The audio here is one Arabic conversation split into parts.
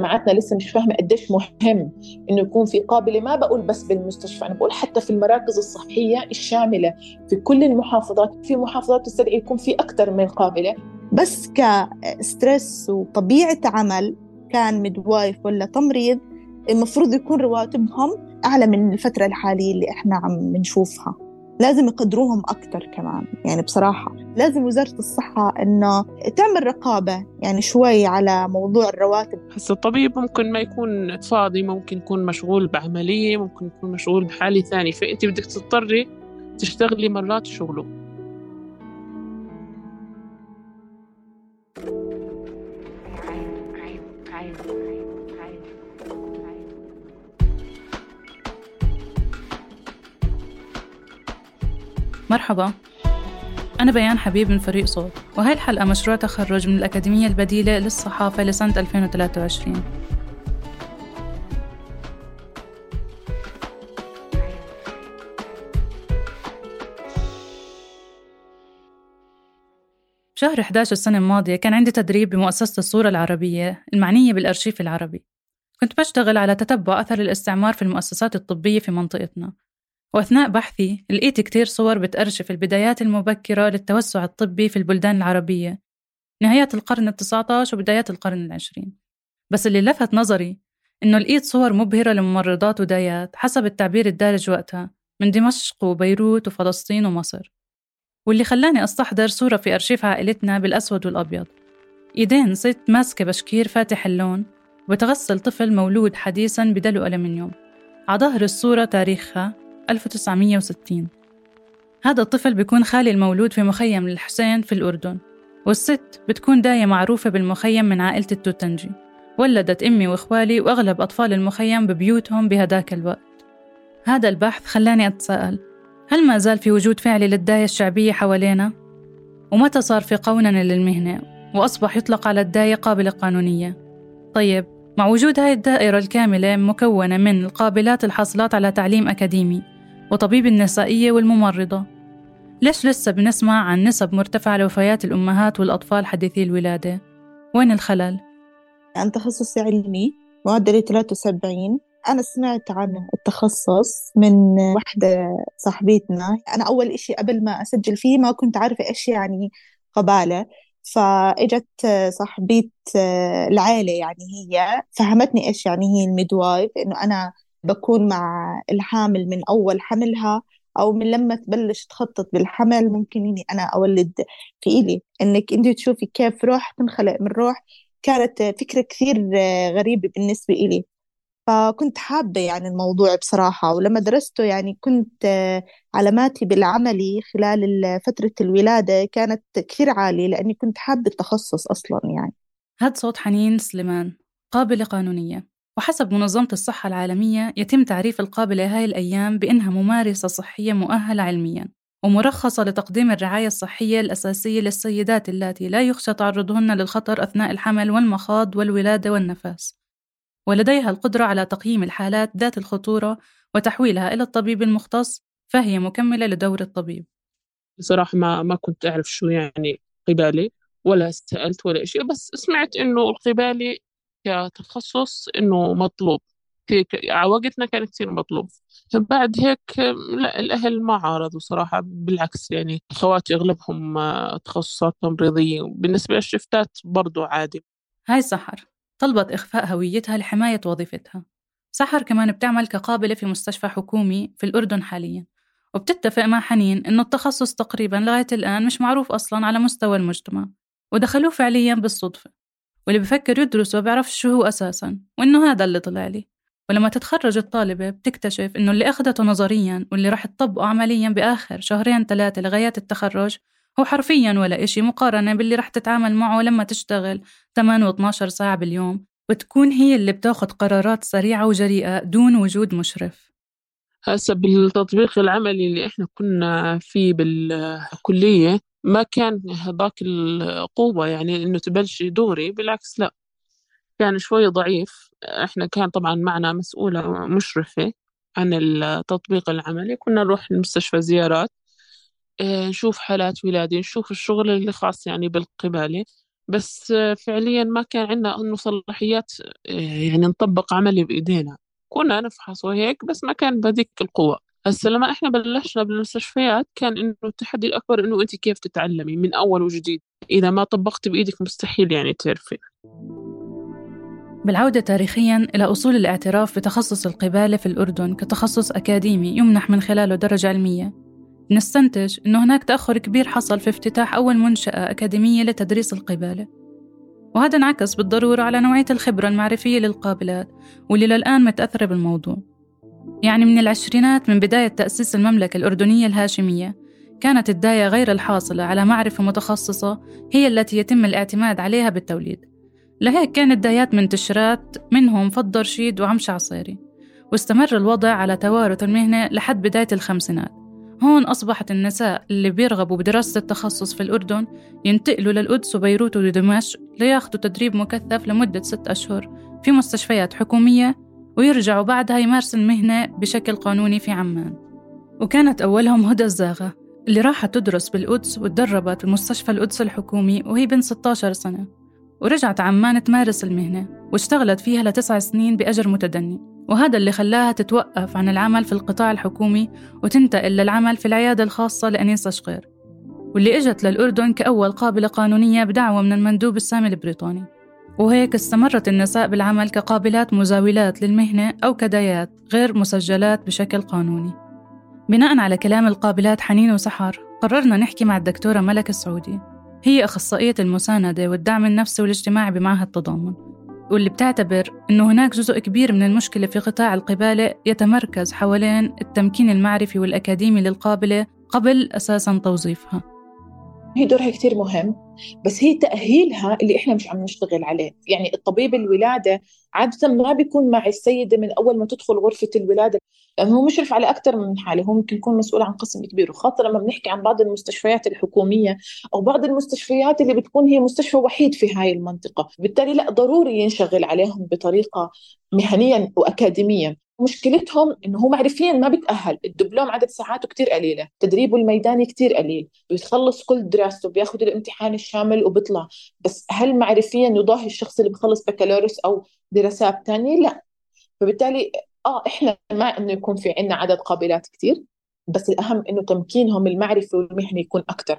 مجتمعاتنا لسه مش فاهمة قديش مهم إنه يكون في قابلة. ما بقول بس بالمستشفى أنا بقول حتى في المراكز الصحية الشاملة في كل المحافظات في محافظات تستدعي يكون في أكثر من قابلة. بس كستريس وطبيعة عمل كان مدوايف ولا تمريض المفروض يكون رواتبهم أعلى من الفترة الحالية اللي إحنا عم بنشوفها. لازم يقدروهم أكثر كمان. يعني بصراحة لازم وزارة الصحة إنه تعمل رقابة يعني شوي على موضوع الرواتب. هسه الطبيب ممكن ما يكون فاضي ممكن يكون مشغول بعملية ممكن يكون مشغول بحالة ثانية. فأنت بدك تضطري تشتغلي مرات شغله. مرحبا. أنا بيان حبيب من فريق صوت وهي الحلقة مشروع تخرج من الأكاديمية البديلة للصحافة لسنة 2023 بشهر 11 السنة الماضية كان عندي تدريب بمؤسسة الصورة العربية المعنية بالأرشيف العربي. كنت بشتغل على تتبع أثر الاستعمار في المؤسسات الطبية في منطقتنا. وأثناء بحثي لقيت كتير صور بتأرشف البدايات المبكرة للتوسع الطبي في البلدان العربية. نهاية القرن التسعة عشر وبدايات القرن العشرين. بس اللي لفت نظري إنه لقيت صور مبهرة لممرضات ودايات حسب التعبير الدارج وقتها من دمشق وبيروت وفلسطين ومصر. واللي خلاني أستحضر صورة في أرشيف عائلتنا بالأسود والأبيض. إيدين ست ماسكة بشكير فاتح اللون وبتغسل طفل مولود حديثا بدلو ألمنيوم. عظهر الصورة تاريخها 1960 هذا الطفل بيكون خالي المولود في مخيم الحسين في الأردن والست بتكون داية معروفة بالمخيم من عائلة التوتنجي ولدت أمي وإخوالي وأغلب أطفال المخيم ببيوتهم بهداك الوقت هذا البحث خلاني أتساءل هل ما زال في وجود فعلي للداية الشعبية حوالينا؟ ومتى صار في قوننة للمهنة وأصبح يطلق على الداية قابلة قانونية؟ طيب مع وجود هاي الدائرة الكاملة مكونة من القابلات الحاصلات على تعليم أكاديمي وطبيب النسائية والممرضة ليش لسه بنسمع عن نسب مرتفعة لوفيات الأمهات والأطفال حديثي الولادة؟ وين الخلل؟ أنا تخصصي علمي معدلي 73 أنا سمعت عن التخصص من وحدة صاحبتنا أنا أول إشي قبل ما أسجل فيه ما كنت عارفة إيش يعني قبالة فإجت صاحبة العائلة يعني هي فهمتني إيش يعني هي الميدوايف إنه أنا بكون مع الحامل من أول حملها أو من لما تبلش تخطط بالحمل ممكن إني أنا أولد في إلي إنك أنت تشوفي كيف روح تنخلق من روح كانت فكرة كثير غريبة بالنسبة إلي. فكنت حابة يعني الموضوع بصراحة ولما درسته يعني كنت علاماتي بالعملي خلال فترة الولادة كانت كثير عالية لأني كنت حابة التخصص أصلا يعني. هذا صوت حنين سليمان قابلة قانونية. وحسب منظمة الصحة العالمية يتم تعريف القابلة هاي الأيام بأنها ممارسة صحية مؤهلة علميا ومرخصة لتقديم الرعاية الصحية الأساسية للسيدات اللاتي لا يخشى تعرضهن للخطر أثناء الحمل والمخاض والولادة والنفاس. ولديها القدرة على تقييم الحالات ذات الخطورة وتحويلها إلى الطبيب المختص فهي مكملة لدور الطبيب. بصراحة ما ما كنت أعرف شو يعني قبالة ولا سألت ولا شيء بس سمعت إنه القبالة كتخصص إنه مطلوب. في وقتنا كان كثير مطلوب. بعد هيك لا الأهل ما عارضوا صراحة بالعكس يعني خواتي أغلبهم آه، تخصصات تمريضية. بالنسبة للشفتات برضو عادي. هاي سحر. طلبت إخفاء هويتها لحماية وظيفتها. سحر كمان بتعمل كقابلة في مستشفى حكومي في الأردن حاليا. وبتتفق مع حنين إنه التخصص تقريبا لغاية الآن مش معروف أصلا على مستوى المجتمع. ودخلوه فعليا بالصدفة. واللي بفكر يدرسه بيعرفش شو هو أساسا وإنه هذا اللي طلع لي. ولما تتخرج الطالبة بتكتشف إنه اللي أخدته نظريا واللي راح تطبقه عمليا بآخر شهرين ثلاثة لغاية التخرج هو حرفيا ولا إشي مقارنة باللي راح تتعامل معه لما تشتغل 8 و12 ساعة باليوم وتكون هي اللي بتاخد قرارات سريعة وجريئة دون وجود مشرف. هسه بالتطبيق العملي اللي إحنا كنا فيه بالكلية ما كان هذاك القوة يعني إنه تبلشي دوري بالعكس لا كان شوي ضعيف. إحنا كان طبعا معنا مسؤولة مشرفة عن التطبيق العملي كنا نروح المستشفى زيارات آه، نشوف حالات ولادة نشوف الشغل اللي خاص يعني بالقبالة. بس فعليا ما كان عندنا انه صلاحيات آه، يعني نطبق عملي بإيدينا. كنا نفحص وهيك بس ما كان بهذيك القوة. هسه لما إحنا بلشنا بالمستشفيات كان إنه التحدي الأكبر إنه انت كيف تتعلمي من أول وجديد. إذا ما طبقت بإيدك مستحيل يعني تعرفي. بالعودة تاريخيا إلى أصول الاعتراف بتخصص القبالة في الأردن كتخصص أكاديمي يمنح من خلاله درجة علمية. نستنتج أنه هناك تأخر كبير حصل في افتتاح أول منشأة أكاديمية لتدريس القبالة. وهذا انعكس بالضرورة على نوعية الخبرة المعرفية للقابلات واللي للآن متأثرة بالموضوع. يعني من العشرينات من بداية تأسيس المملكة الأردنية الهاشمية كانت الداية غير الحاصلة على معرفة متخصصة هي التي يتم الاعتماد عليها بالتوليد. لهيك كانت دايات منتشرات منهم فض رشيد وعمش عصيري واستمر الوضع على توارث المهنة لحد بداية الخمسينات. هون أصبحت النساء اللي بيرغبوا بدراسة التخصص في الأردن ينتقلوا للقدس وبيروت ودمشق لياخدوا تدريب مكثف لمدة ست أشهر في مستشفيات حكومية ويرجعوا بعدها يمارسوا المهنة بشكل قانوني في عمان. وكانت أولهم هدى الزاغة اللي راحت تدرس بالقدس وتدربت بمستشفى القدس الحكومي وهي بنت 16 سنة. ورجعت عمان تمارس المهنة واشتغلت فيها لتسع سنين بأجر متدني. وهذا اللي خلاها تتوقف عن العمل في القطاع الحكومي وتنتقل للعمل في العيادة الخاصة لأنيسة شقير واللي إجت للأردن كأول قابلة قانونية بدعوة من المندوب السامي البريطاني. وهيك استمرت النساء بالعمل كقابلات مزاولات للمهنة أو كدايات غير مسجلات بشكل قانوني. بناء على كلام القابلات حنين وسحر قررنا نحكي مع الدكتورة ملك السعودي. هي أخصائية المساندة والدعم النفسي والاجتماعي بمعهد التضامن واللي بتعتبر أنه هناك جزء كبير من المشكلة في قطاع القبالة يتمركز حوالين التمكين المعرفي والأكاديمي للقابلة قبل أساسا توظيفها. هي دورها كتير مهم. بس هي تأهيلها اللي إحنا مش عم نشتغل عليه. يعني الطبيب الولادة عادة ما بيكون مع السيدة من أول ما تدخل غرفة الولادة لأنه هو مشرف على أكثر من حالة. هو ممكن يكون مسؤول عن قسم كبير وخاصة لما بنحكي عن بعض المستشفيات الحكومية أو بعض المستشفيات اللي بتكون هي مستشفى وحيد في هاي المنطقة. بالتالي لا ضروري ينشغل عليهم بطريقة مهنيا وأكاديميا. مشكلتهم إنه هو معرفيا ما بيتأهل. الدبلوم عدد ساعاته كتير قليلة تدريبه الميداني كتير قليل. بيخلص كل دراسته بياخذ الامتحان الشامل وبيطلع. بس هل معرفيا يضاهي الشخص اللي بخلص بكالوريوس أو دراسات تانية لا. فبالتالي آه إحنا ما إنه يكون في عندنا عدد قابلات كتير بس الأهم إنه تمكينهم المعرفي والمهني يكون أكثر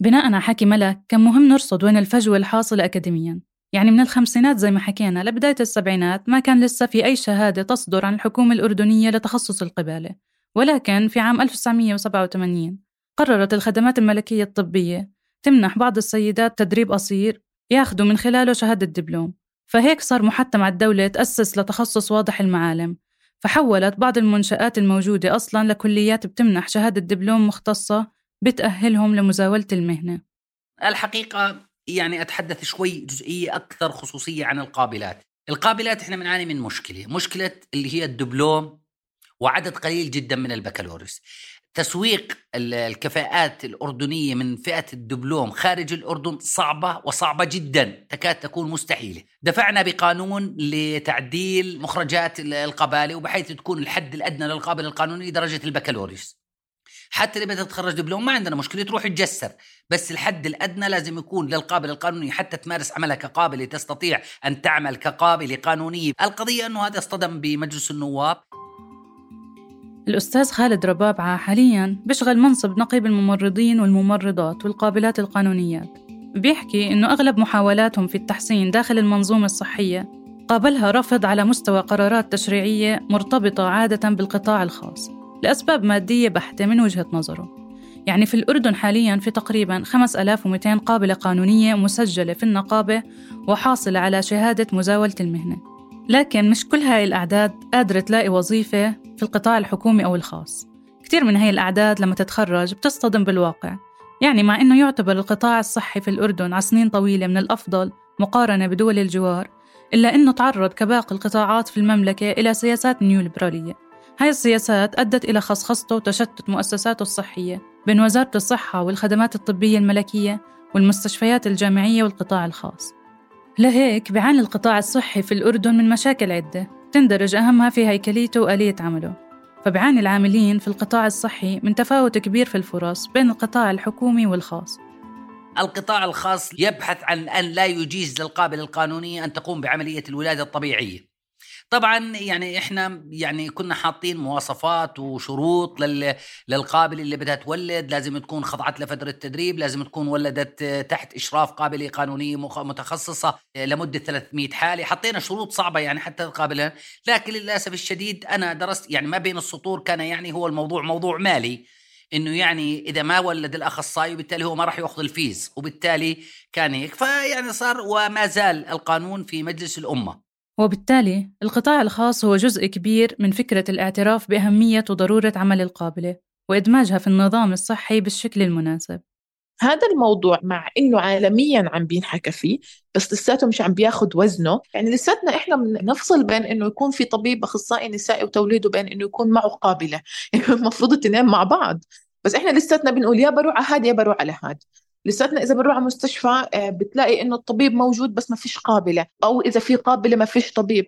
بناء على حكي ملك كان مهم نرصد وين الفجوة الحاصلة اكاديميا. يعني من الخمسينات زي ما حكينا لبداية السبعينات ما كان لسه في أي شهادة تصدر عن الحكومة الأردنية لتخصص القبالة. ولكن في عام 1987 قررت الخدمات الملكية الطبية تمنح بعض السيدات تدريب قصير ياخذوا من خلاله شهادة دبلوم فهيك صار محتم على الدولة تأسس لتخصص واضح المعالم فحولت بعض المنشآت الموجودة أصلا لكليات بتمنح شهادة دبلوم مختصة بتأهلهم لمزاولة المهنة الحقيقة يعني أتحدث شوي جزئية أكثر خصوصية عن القابلات. القابلات إحنا بنعاني من مشكلة، مشكلة اللي هي الدبلوم وعدد قليل جدا من البكالوريوس. تسويق الكفاءات الأردنية من فئة الدبلوم خارج الأردن صعبة وصعبة جدا تكاد تكون مستحيلة. دفعنا بقانون لتعديل مخرجات القبالة وبحيث تكون الحد الأدنى للقابل القانوني درجة البكالوريوس. حتى اللي بدها تتخرج دبلوم ما عندنا مشكلة تروح تجسر. بس الحد الأدنى لازم يكون للقابل القانوني حتى تمارس عملها كقابله تستطيع أن تعمل كقابله قانونيه القضية أنه هذا اصطدم بمجلس النواب. الأستاذ خالد ربابعة حاليا بيشغل منصب نقيب الممرضين والممرضات والقابلات القانونيات بيحكي إنه أغلب محاولاتهم في التحسين داخل المنظومة الصحية قابلها رفض على مستوى قرارات تشريعية مرتبطة عادة بالقطاع الخاص. لأسباب مادية بحتة من وجهة نظره. يعني في الأردن حاليا في تقريبا 5200 قابلة قانونية مسجلة في النقابة وحاصلة على شهادة مزاولة المهنة. لكن مش كل هاي الأعداد قادرة تلاقي وظيفة في القطاع الحكومي أو الخاص. كتير من هاي الأعداد لما تتخرج بتصطدم بالواقع يعني مع أنه يعتبر القطاع الصحي في الأردن على سنين طويلة من الأفضل مقارنة بدول الجوار إلا أنه تعرض كباقي القطاعات في المملكة إلى سياسات نيوليبرالية. هاي السياسات أدت إلى خصخصته وتشتت مؤسساته الصحية بين وزارة الصحة والخدمات الطبية الملكية والمستشفيات الجامعية والقطاع الخاص. لهيك بيعاني القطاع الصحي في الأردن من مشاكل عدة تندرج أهمها في هيكليته وآلية عمله. فبيعاني العاملين في القطاع الصحي من تفاوت كبير في الفرص بين القطاع الحكومي والخاص. القطاع الخاص يبحث عن أن لا يجيز للقابل القانونية أن تقوم بعملية الولادة الطبيعية. طبعا يعني إحنا يعني كنا حاطين مواصفات وشروط لل للقابل اللي بدها تولد لازم تكون خضعت لفترة تدريب لازم تكون ولدت تحت إشراف قابلة قانونية متخصصة لمدة 300 حالة. حطينا شروط صعبة يعني حتى تقابلها. لكن للأسف الشديد أنا درست يعني ما بين السطور كان يعني هو الموضوع موضوع مالي إنه يعني إذا ما ولد الاخصائي وبالتالي هو ما راح يأخذ الفيز وبالتالي كان هيك. فيعني صار وما زال القانون في مجلس الأمة. وبالتالي القطاع الخاص هو جزء كبير من فكرة الاعتراف بأهمية وضرورة عمل القابلة وإدماجها في النظام الصحي بالشكل المناسب. هذا الموضوع مع إنه عالميا عم بينحكى فيه بس لساته مش عم بياخد وزنه. يعني لساتنا إحنا بنفصل بين إنه يكون في طبيب أخصائي نسائي وتوليد وبين إنه يكون معه قابلة. يعني المفروض الاثنين مع بعض. بس إحنا لساتنا بنقول يا بروح على هاد يا بروح على هاد. لساتنا اذا بنروح على مستشفى آه، بتلاقي انه الطبيب موجود بس ما فيش قابله او اذا في قابله ما فيش طبيب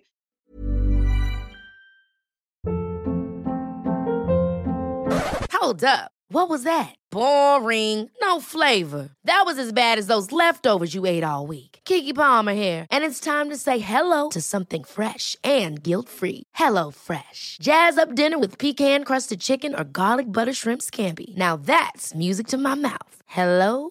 Hold up. What was that? Boring. No flavor. That was as bad as those leftovers you ate all week. Kiki Palmer here, and it's time to say hello to something fresh and guilt-free. Hello Fresh. Jazz up dinner with pecan-crusted chicken or garlic butter shrimp scampi. Now that's music to my mouth. Hello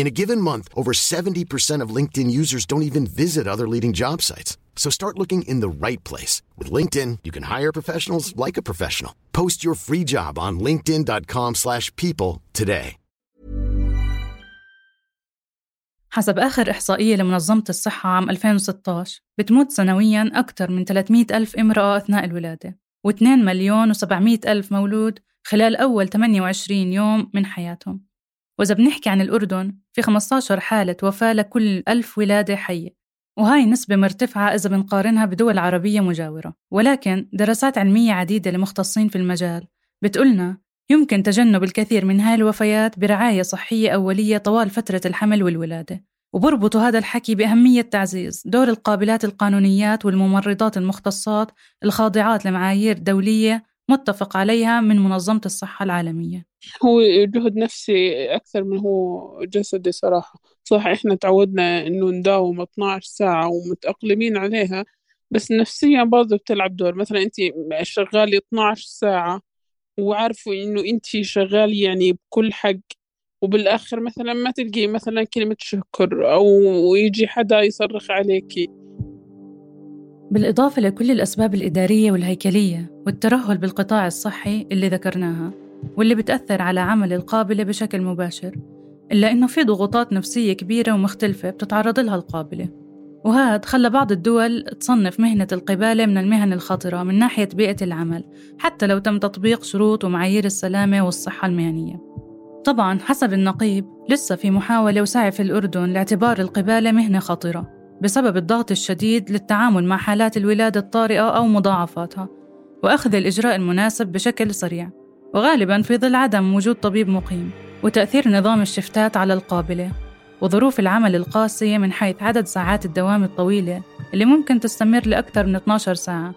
In a given month, over 70% of LinkedIn users don't even visit other leading job sites. So start looking in the right place. With LinkedIn, you can hire professionals like a professional. Post your free job on linkedin.com slash people today. حسب آخر إحصائية لمنظمة الصحة عام 2016 بتموت سنوياً أكثر من 300 ألف امرأة أثناء الولادة و2 مليون و700 ألف مولود خلال أول 28 يوم من حياتهم وإذا بنحكي عن الأردن في 15 حالة وفاة لكل ألف ولادة حية وهاي نسبة مرتفعة إذا بنقارنها بدول عربية مجاورة. ولكن دراسات علمية عديدة لمختصين في المجال بتقولنا يمكن تجنب الكثير من هاي الوفيات برعاية صحية أولية طوال فترة الحمل والولادة. وبربطوا هذا الحكي بأهمية تعزيز دور القابلات القانونيات والممرضات المختصات الخاضعات لمعايير دولية متفق عليها من منظمة الصحة العالمية. هو جهد نفسي أكثر من هو جسدي صراحة. صح إحنا تعودنا إنه نداوم 12 ساعة ومتأقلمين عليها بس نفسيا برضه بتلعب دور. مثلا أنت شغالة 12 ساعة وعارفة إنه أنت شغالة يعني بكل حق وبالآخر مثلا ما تلقي مثلا كلمة شكر أو يجي حدا يصرخ عليكي. بالإضافة لكل الأسباب الإدارية والهيكلية والترهل بالقطاع الصحي اللي ذكرناها واللي بتأثر على عمل القابلة بشكل مباشر إلا إنه في ضغوطات نفسية كبيرة ومختلفة بتتعرض لها القابلة. وهذا خلى بعض الدول تصنف مهنة القبالة من المهن الخطرة من ناحية بيئة العمل حتى لو تم تطبيق شروط ومعايير السلامة والصحة المهنية. طبعا حسب النقيب لسه في محاولة وسعي في الأردن لاعتبار القبالة مهنة خطرة. بسبب الضغط الشديد للتعامل مع حالات الولادة الطارئة أو مضاعفاتها وأخذ الإجراء المناسب بشكل سريع وغالبا في ظل عدم وجود طبيب مقيم وتأثير نظام الشفتات على القابلة وظروف العمل القاسية من حيث عدد ساعات الدوام الطويلة اللي ممكن تستمر لأكثر من 12 ساعة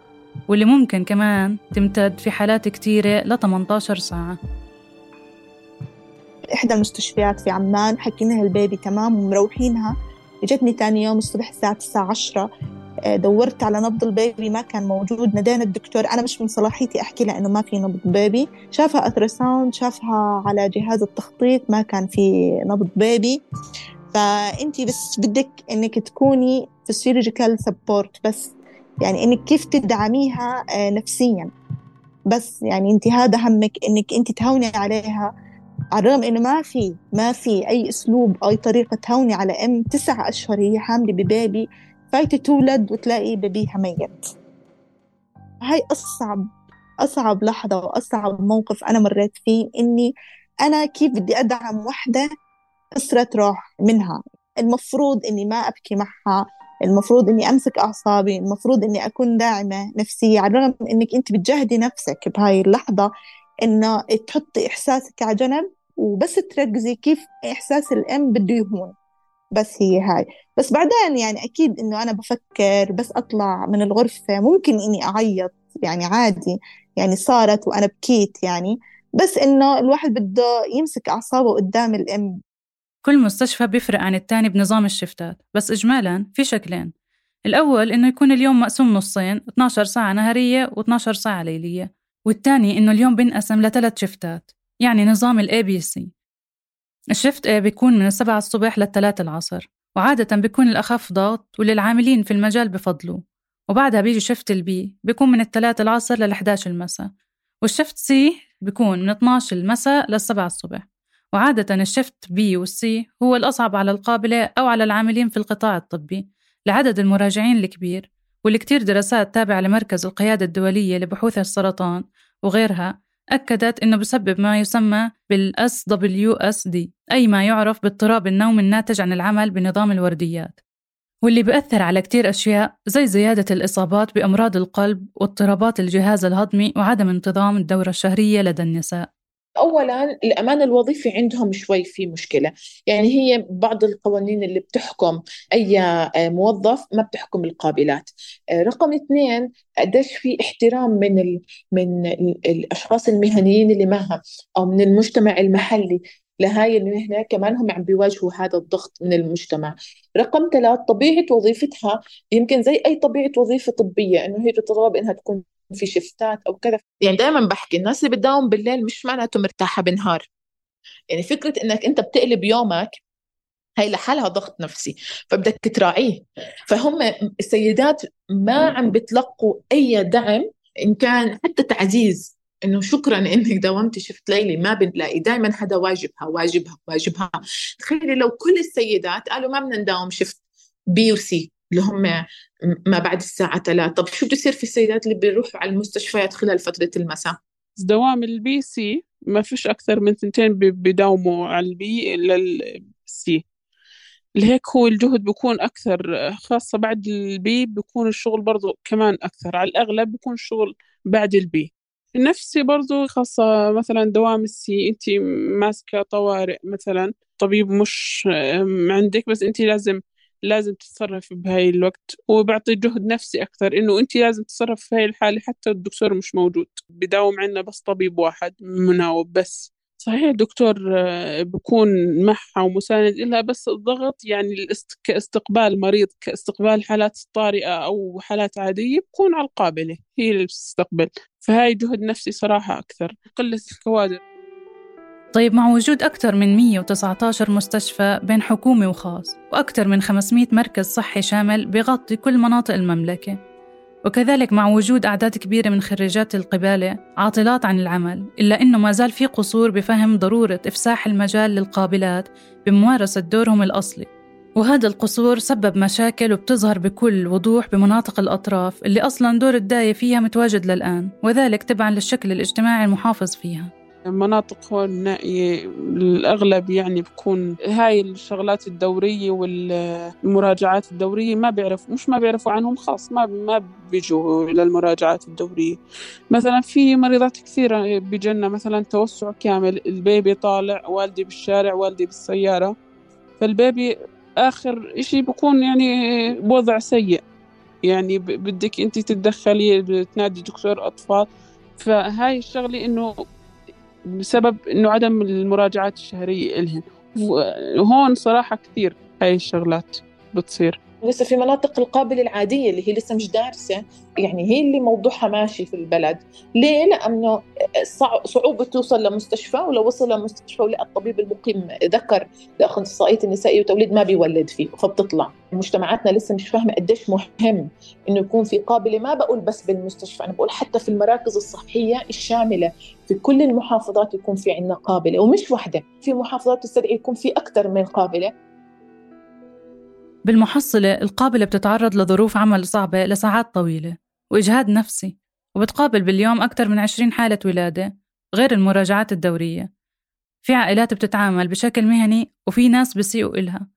واللي ممكن كمان تمتد في حالات كتيرة ل 18 ساعة. إحدى المستشفيات في عمان حكينا البيبي تمام ومروحينها. اجتني تاني يوم الصبح الساعة 9 10 آه، دورت على نبض البيبي ما كان موجود. نادينا الدكتور أنا مش من صلاحيتي أحكي له إنه ما في نبض بيبي. شافها أثرساوند شافها على جهاز التخطيط ما كان في نبض بيبي. فأنت بس بدك إنك تكوني psychological support بس. يعني إنك كيف تدعميها آه، نفسيا. بس يعني أنت هذا همك إنك أنت تهوني عليها. على الرغم إنه ما في ما في أي أسلوب اي طريقة تهوني على أم تسعة أشهر هي حاملة ب baby فايتة تولد وتلاقي baby ها ميت. هاي اصعب أصعب لحظة وأصعب موقف أنا مريت فيه إني أنا كيف بدي أدعم وحدة خسرت روح منها. المفروض إني ما أبكي معها المفروض إني أمسك أعصابي المفروض إني أكون داعمة نفسية. على الرغم إنك أنت بتجهدي نفسك بهاي اللحظة إنه تحطي إحساسك على جنب وبس تركزي كيف إحساس الأم بده يهون. بس هي هاي. بس بعدين يعني أكيد إنه أنا بفكر بس أطلع من الغرفة ممكن إني أعيط يعني عادي يعني صارت وأنا بكيت يعني. بس إنه الواحد بده يمسك أعصابه قدام الأم. كل مستشفى بيفرق عن التاني بنظام الشفتات بس إجمالا في شكلين. الأول إنه يكون اليوم مقسوم نصين 12 ساعة نهارية و12 ساعة ليلية والتاني إنه اليوم بينقسم لثلاث شفتات. يعني نظام ال ABC الشفت بيكون من السبعة الصبح للثلاثة العصر وعادة بيكون الأخف ضغط واللي العاملين في المجال بفضلوا وبعدها بيجي shift ال B بيكون من الثلاثة العصر لل11 المساء وال shift C بيكون من 12 المساء للسبعة الصبح وعادة الشفت بي والسي هو الأصعب على القابلة أو على العاملين في القطاع الطبي لعدد المراجعين الكبير واللي كتير دراسات تابعة لمركز القيادة الدولية لبحوث السرطان وغيرها أكدت أنه بسبب ما يسمى بال SWSD أي ما يعرف باضطراب النوم الناتج عن العمل بنظام الورديات واللي بيأثر على كتير أشياء زي زيادة الإصابات بأمراض القلب واضطرابات الجهاز الهضمي وعدم انتظام الدورة الشهرية لدى النساء. اولا الأمان الوظيفي عندهم شوي في مشكلة. يعني هي بعض القوانين اللي بتحكم أي آه، موظف ما بتحكم القابلات. آه، رقم اثنين قديش في احترام من ال من ال الأشخاص المهنيين اللي معها أو من المجتمع المحلي لهاي المهنة كمان هم عم بيواجهوا هذا الضغط من المجتمع. رقم ثلاث طبيعة وظيفتها يمكن زي أي طبيعة وظيفة طبية إنه هي بتتطلب إنها تكون في شفتات أو كذا. يعني دائما بحكي الناس اللي بتداوم بالليل مش معناته مرتاحة بالنهار يعني فكرة إنك أنت بتقلب يومك هي لحالها ضغط نفسي فبدك تراعيه. فهم السيدات ما عم بتلقوا أي دعم إن كان حتى تعزيز إنه شكرا إنك داومتي shift ليلي ما بنلاقي. دائما هذا واجبها واجبها واجبها. تخيلي لو كل السيدات قالوا ما بدنا نداوم shift B و C اللي هم ما بعد الساعة 3 طب شو بده يصير في السيدات اللي بيروحوا على المستشفيات خلال فترة المساء؟ دوام ال B C ما فيش أكثر من ثنتين بيداوموا على ال B لل C لهيك هو الجهد بيكون أكثر خاصة بعد ال B بيكون الشغل برضو كمان أكثر. على الأغلب بيكون الشغل بعد البي نفسي برضو خاصة مثلا دوام ال C أنت ماسكة طوارئ مثلا طبيب مش عندك بس أنت لازم لازم تتصرف بهاي الوقت وبعطي جهد نفسي أكثر إنه أنت لازم تتصرف في هاي الحالة حتى الدكتور مش موجود. بداوم عنا بس طبيب واحد مناوب بس. صحيح الدكتور آه، بكون معها ومساند لها بس الضغط يعني كاستقبال مريض كاستقبال حالات طارئة أو حالات عادية بكون على القابلة هي اللي بتستقبل. فهاي جهد نفسي صراحة أكثر قلة الكوادر. طيب مع وجود أكثر من 119 مستشفى بين حكومي وخاص وأكثر من 500 مركز صحي شامل بغطي كل مناطق المملكة. وكذلك مع وجود أعداد كبيرة من خريجات القبالة عاطلات عن العمل إلا أنه ما زال في قصور بفهم ضرورة إفساح المجال للقابلات بممارسة دورهم الأصلي. وهذا القصور سبب مشاكل وبتظهر بكل وضوح بمناطق الأطراف اللي أصلا دور الداية فيها متواجد للآن وذلك تبعا للشكل الاجتماعي المحافظ فيها. مناطق هون النائية الأغلب يعني بكون هاي الشغلات الدورية والمراجعات الدورية ما بيعرف مش ما بيعرفوا عنهم خاص ما ما بيجوا للمراجعات الدورية. مثلا في مريضات كثيرة بيجنا مثلا توسع كامل البيبي طالع والدي بالشارع والدي بالسيارة. فالبيبي آخر إشي بكون يعني بوضع سيء. يعني بدك أنت تتدخلي تنادي دكتور أطفال. فهاي الشغلة إنه بسبب إنه عدم المراجعات الشهرية إلهن. وهون صراحة كثير هاي الشغلات بتصير. لسه في مناطق القابلة العادية اللي هي لسه مش دارسة. يعني هي اللي موضوعها ماشي في البلد. ليه؟ لأنه صعوبة توصل لمستشفى ولو وصل لمستشفى ولقى الطبيب المقيم ذكر لأخصائية النسائية وتوليد ما بيولد فيه فبتطلع. مجتمعاتنا لسه مش فاهمة قديش مهم إنه يكون في قابلة. ما بقول بس بالمستشفى أنا بقول حتى في المراكز الصحية الشاملة في كل المحافظات يكون في عندنا قابلة. ومش وحدة في محافظات تستدعي يكون في أكثر من قابلة. بالمحصلة القابلة بتتعرض لظروف عمل صعبة لساعات طويلة وإجهاد نفسي وبتقابل باليوم أكثر من 20 حالة ولادة غير المراجعات الدورية. في عائلات بتتعامل بشكل مهني وفي ناس بيسيئوا إلها.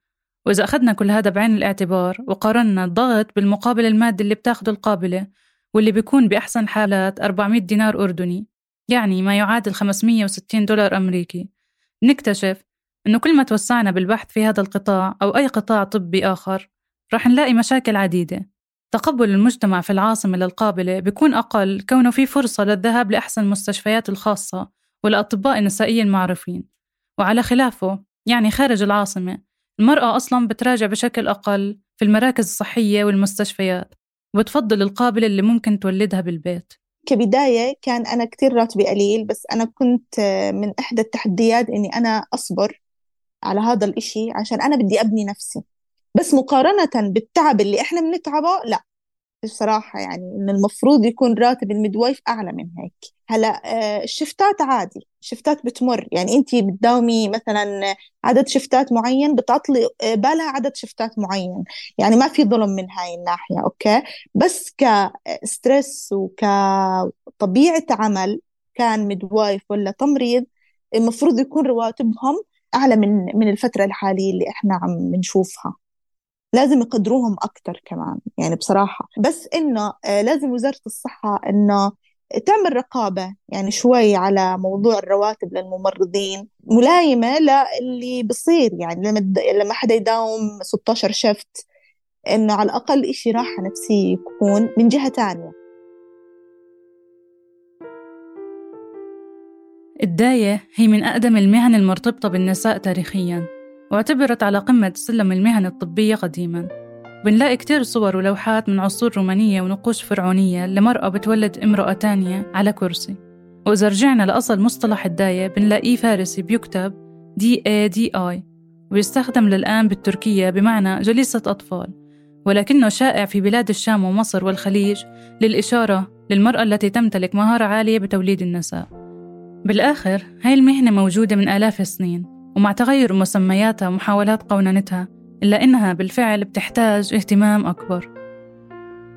وإذا أخذنا كل هذا بعين الاعتبار وقارنا الضغط بالمقابل المادي اللي بتاخده القابلة واللي بيكون بأحسن الحالات 400 دينار أردني يعني ما يعادل 560 دولار أمريكي نكتشف إنه كل ما توسعنا بالبحث في هذا القطاع أو أي قطاع طبي آخر رح نلاقي مشاكل عديدة. تقبل المجتمع في العاصمة للقابلة بيكون أقل كونه في فرصة للذهاب لأحسن المستشفيات الخاصة والأطباء النسائية المعروفين وعلى خلافه يعني خارج العاصمة المرأة أصلا بتراجع بشكل أقل في المراكز الصحية والمستشفيات وبتفضل القابلة اللي ممكن تولدها بالبيت. كبداية كان أنا كتير راتبي قليل بس أنا كنت من إحدى التحديات إني أنا أصبر على هذا الإشي عشان أنا بدي أبني نفسي. بس مقارنة بالتعب اللي إحنا بنتعبه لا. بصراحة يعني إن المفروض يكون راتب المدوايف أعلى من هيك. هلأ آه، الشفتات عادي. شفتات بتمر. يعني أنت بتداومي مثلا عدد شفتات معين بتعطلي آه، بالها عدد شفتات معين. يعني ما في ظلم من هاي الناحية okay؟ بس ك stress وكطبيعة عمل كان midwife ولا تمريض المفروض يكون رواتبهم أعلى من من الفترة الحالية اللي إحنا عم بنشوفها لازم يقدروهم أكتر كمان يعني بصراحة. بس إنه آه، لازم وزارة الصحة إنه تعمل رقابة يعني شوي على موضوع الرواتب للممرضين. ملايمة للي بصير يعني لما لما حدا يداوم 16 شفت إنه على الأقل إشي راحة نفسية يكون من جهة تانية. الداية هي من أقدم المهن المرتبطة بالنساء تاريخياً واعتبرت على قمة سلم المهن الطبية قديماً. بنلاقي كتير صور ولوحات من عصور رومانية ونقوش فرعونية لمرأة بتولد امرأة تانية على كرسي. وإذا رجعنا لأصل مصطلح الداية بنلاقيه فارسي بيكتب دي اي دي آي ويستخدم للآن بالتركية بمعنى جليسة أطفال. ولكنه شائع في بلاد الشام ومصر والخليج للإشارة للمرأة التي تمتلك مهارة عالية بتوليد النساء. بالآخر هاي المهنة موجودة من آلاف السنين ومع تغير مسمياتها ومحاولات قوننتها إلا إنها بالفعل بتحتاج اهتمام أكبر.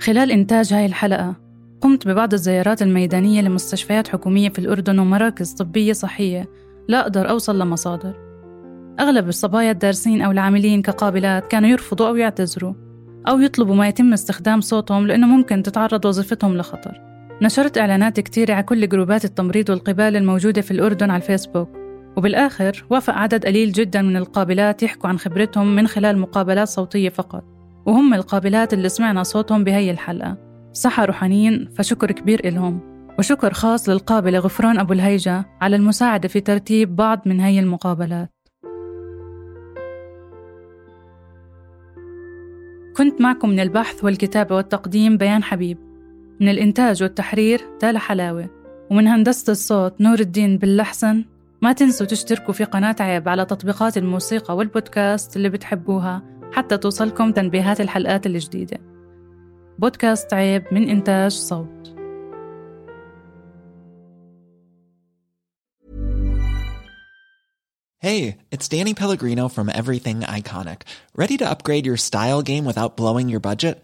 خلال إنتاج هاي الحلقة قمت ببعض الزيارات الميدانية لمستشفيات حكومية في الأردن ومراكز طبية صحية لا أقدر أوصل لمصادر. أغلب الصبايا الدارسين أو العاملين كقابلات كانوا يرفضوا أو يعتذروا أو يطلبوا ما يتم استخدام صوتهم لأنه ممكن تتعرض وظيفتهم لخطر. نشرت إعلانات كتيرة على كل جروبات التمريض والقبال الموجودة في الأردن على الفيسبوك. وبالآخر وافق عدد قليل جدا من القابلات يحكوا عن خبرتهم من خلال مقابلات صوتية فقط. وهم القابلات اللي سمعنا صوتهم بهي الحلقة. سحروا حنين فشكر كبير إلهم. وشكر خاص للقابلة غفران أبو الهيجة على المساعدة في ترتيب بعض من هي المقابلات. كنت معكم من البحث والكتابة والتقديم بيان حبيب. من الإنتاج والتحرير تالا حلاوة ومن هندسة الصوت نور الدين باللحسن ما تنسوا تشتركوا في قناة عيب على تطبيقات الموسيقى والبودكاست اللي بتحبوها حتى توصلكم تنبيهات الحلقات الجديدة بودكاست عيب من إنتاج صوت Hey, it's Danny Pellegrino from Everything Iconic. Ready to upgrade your style game without blowing your budget?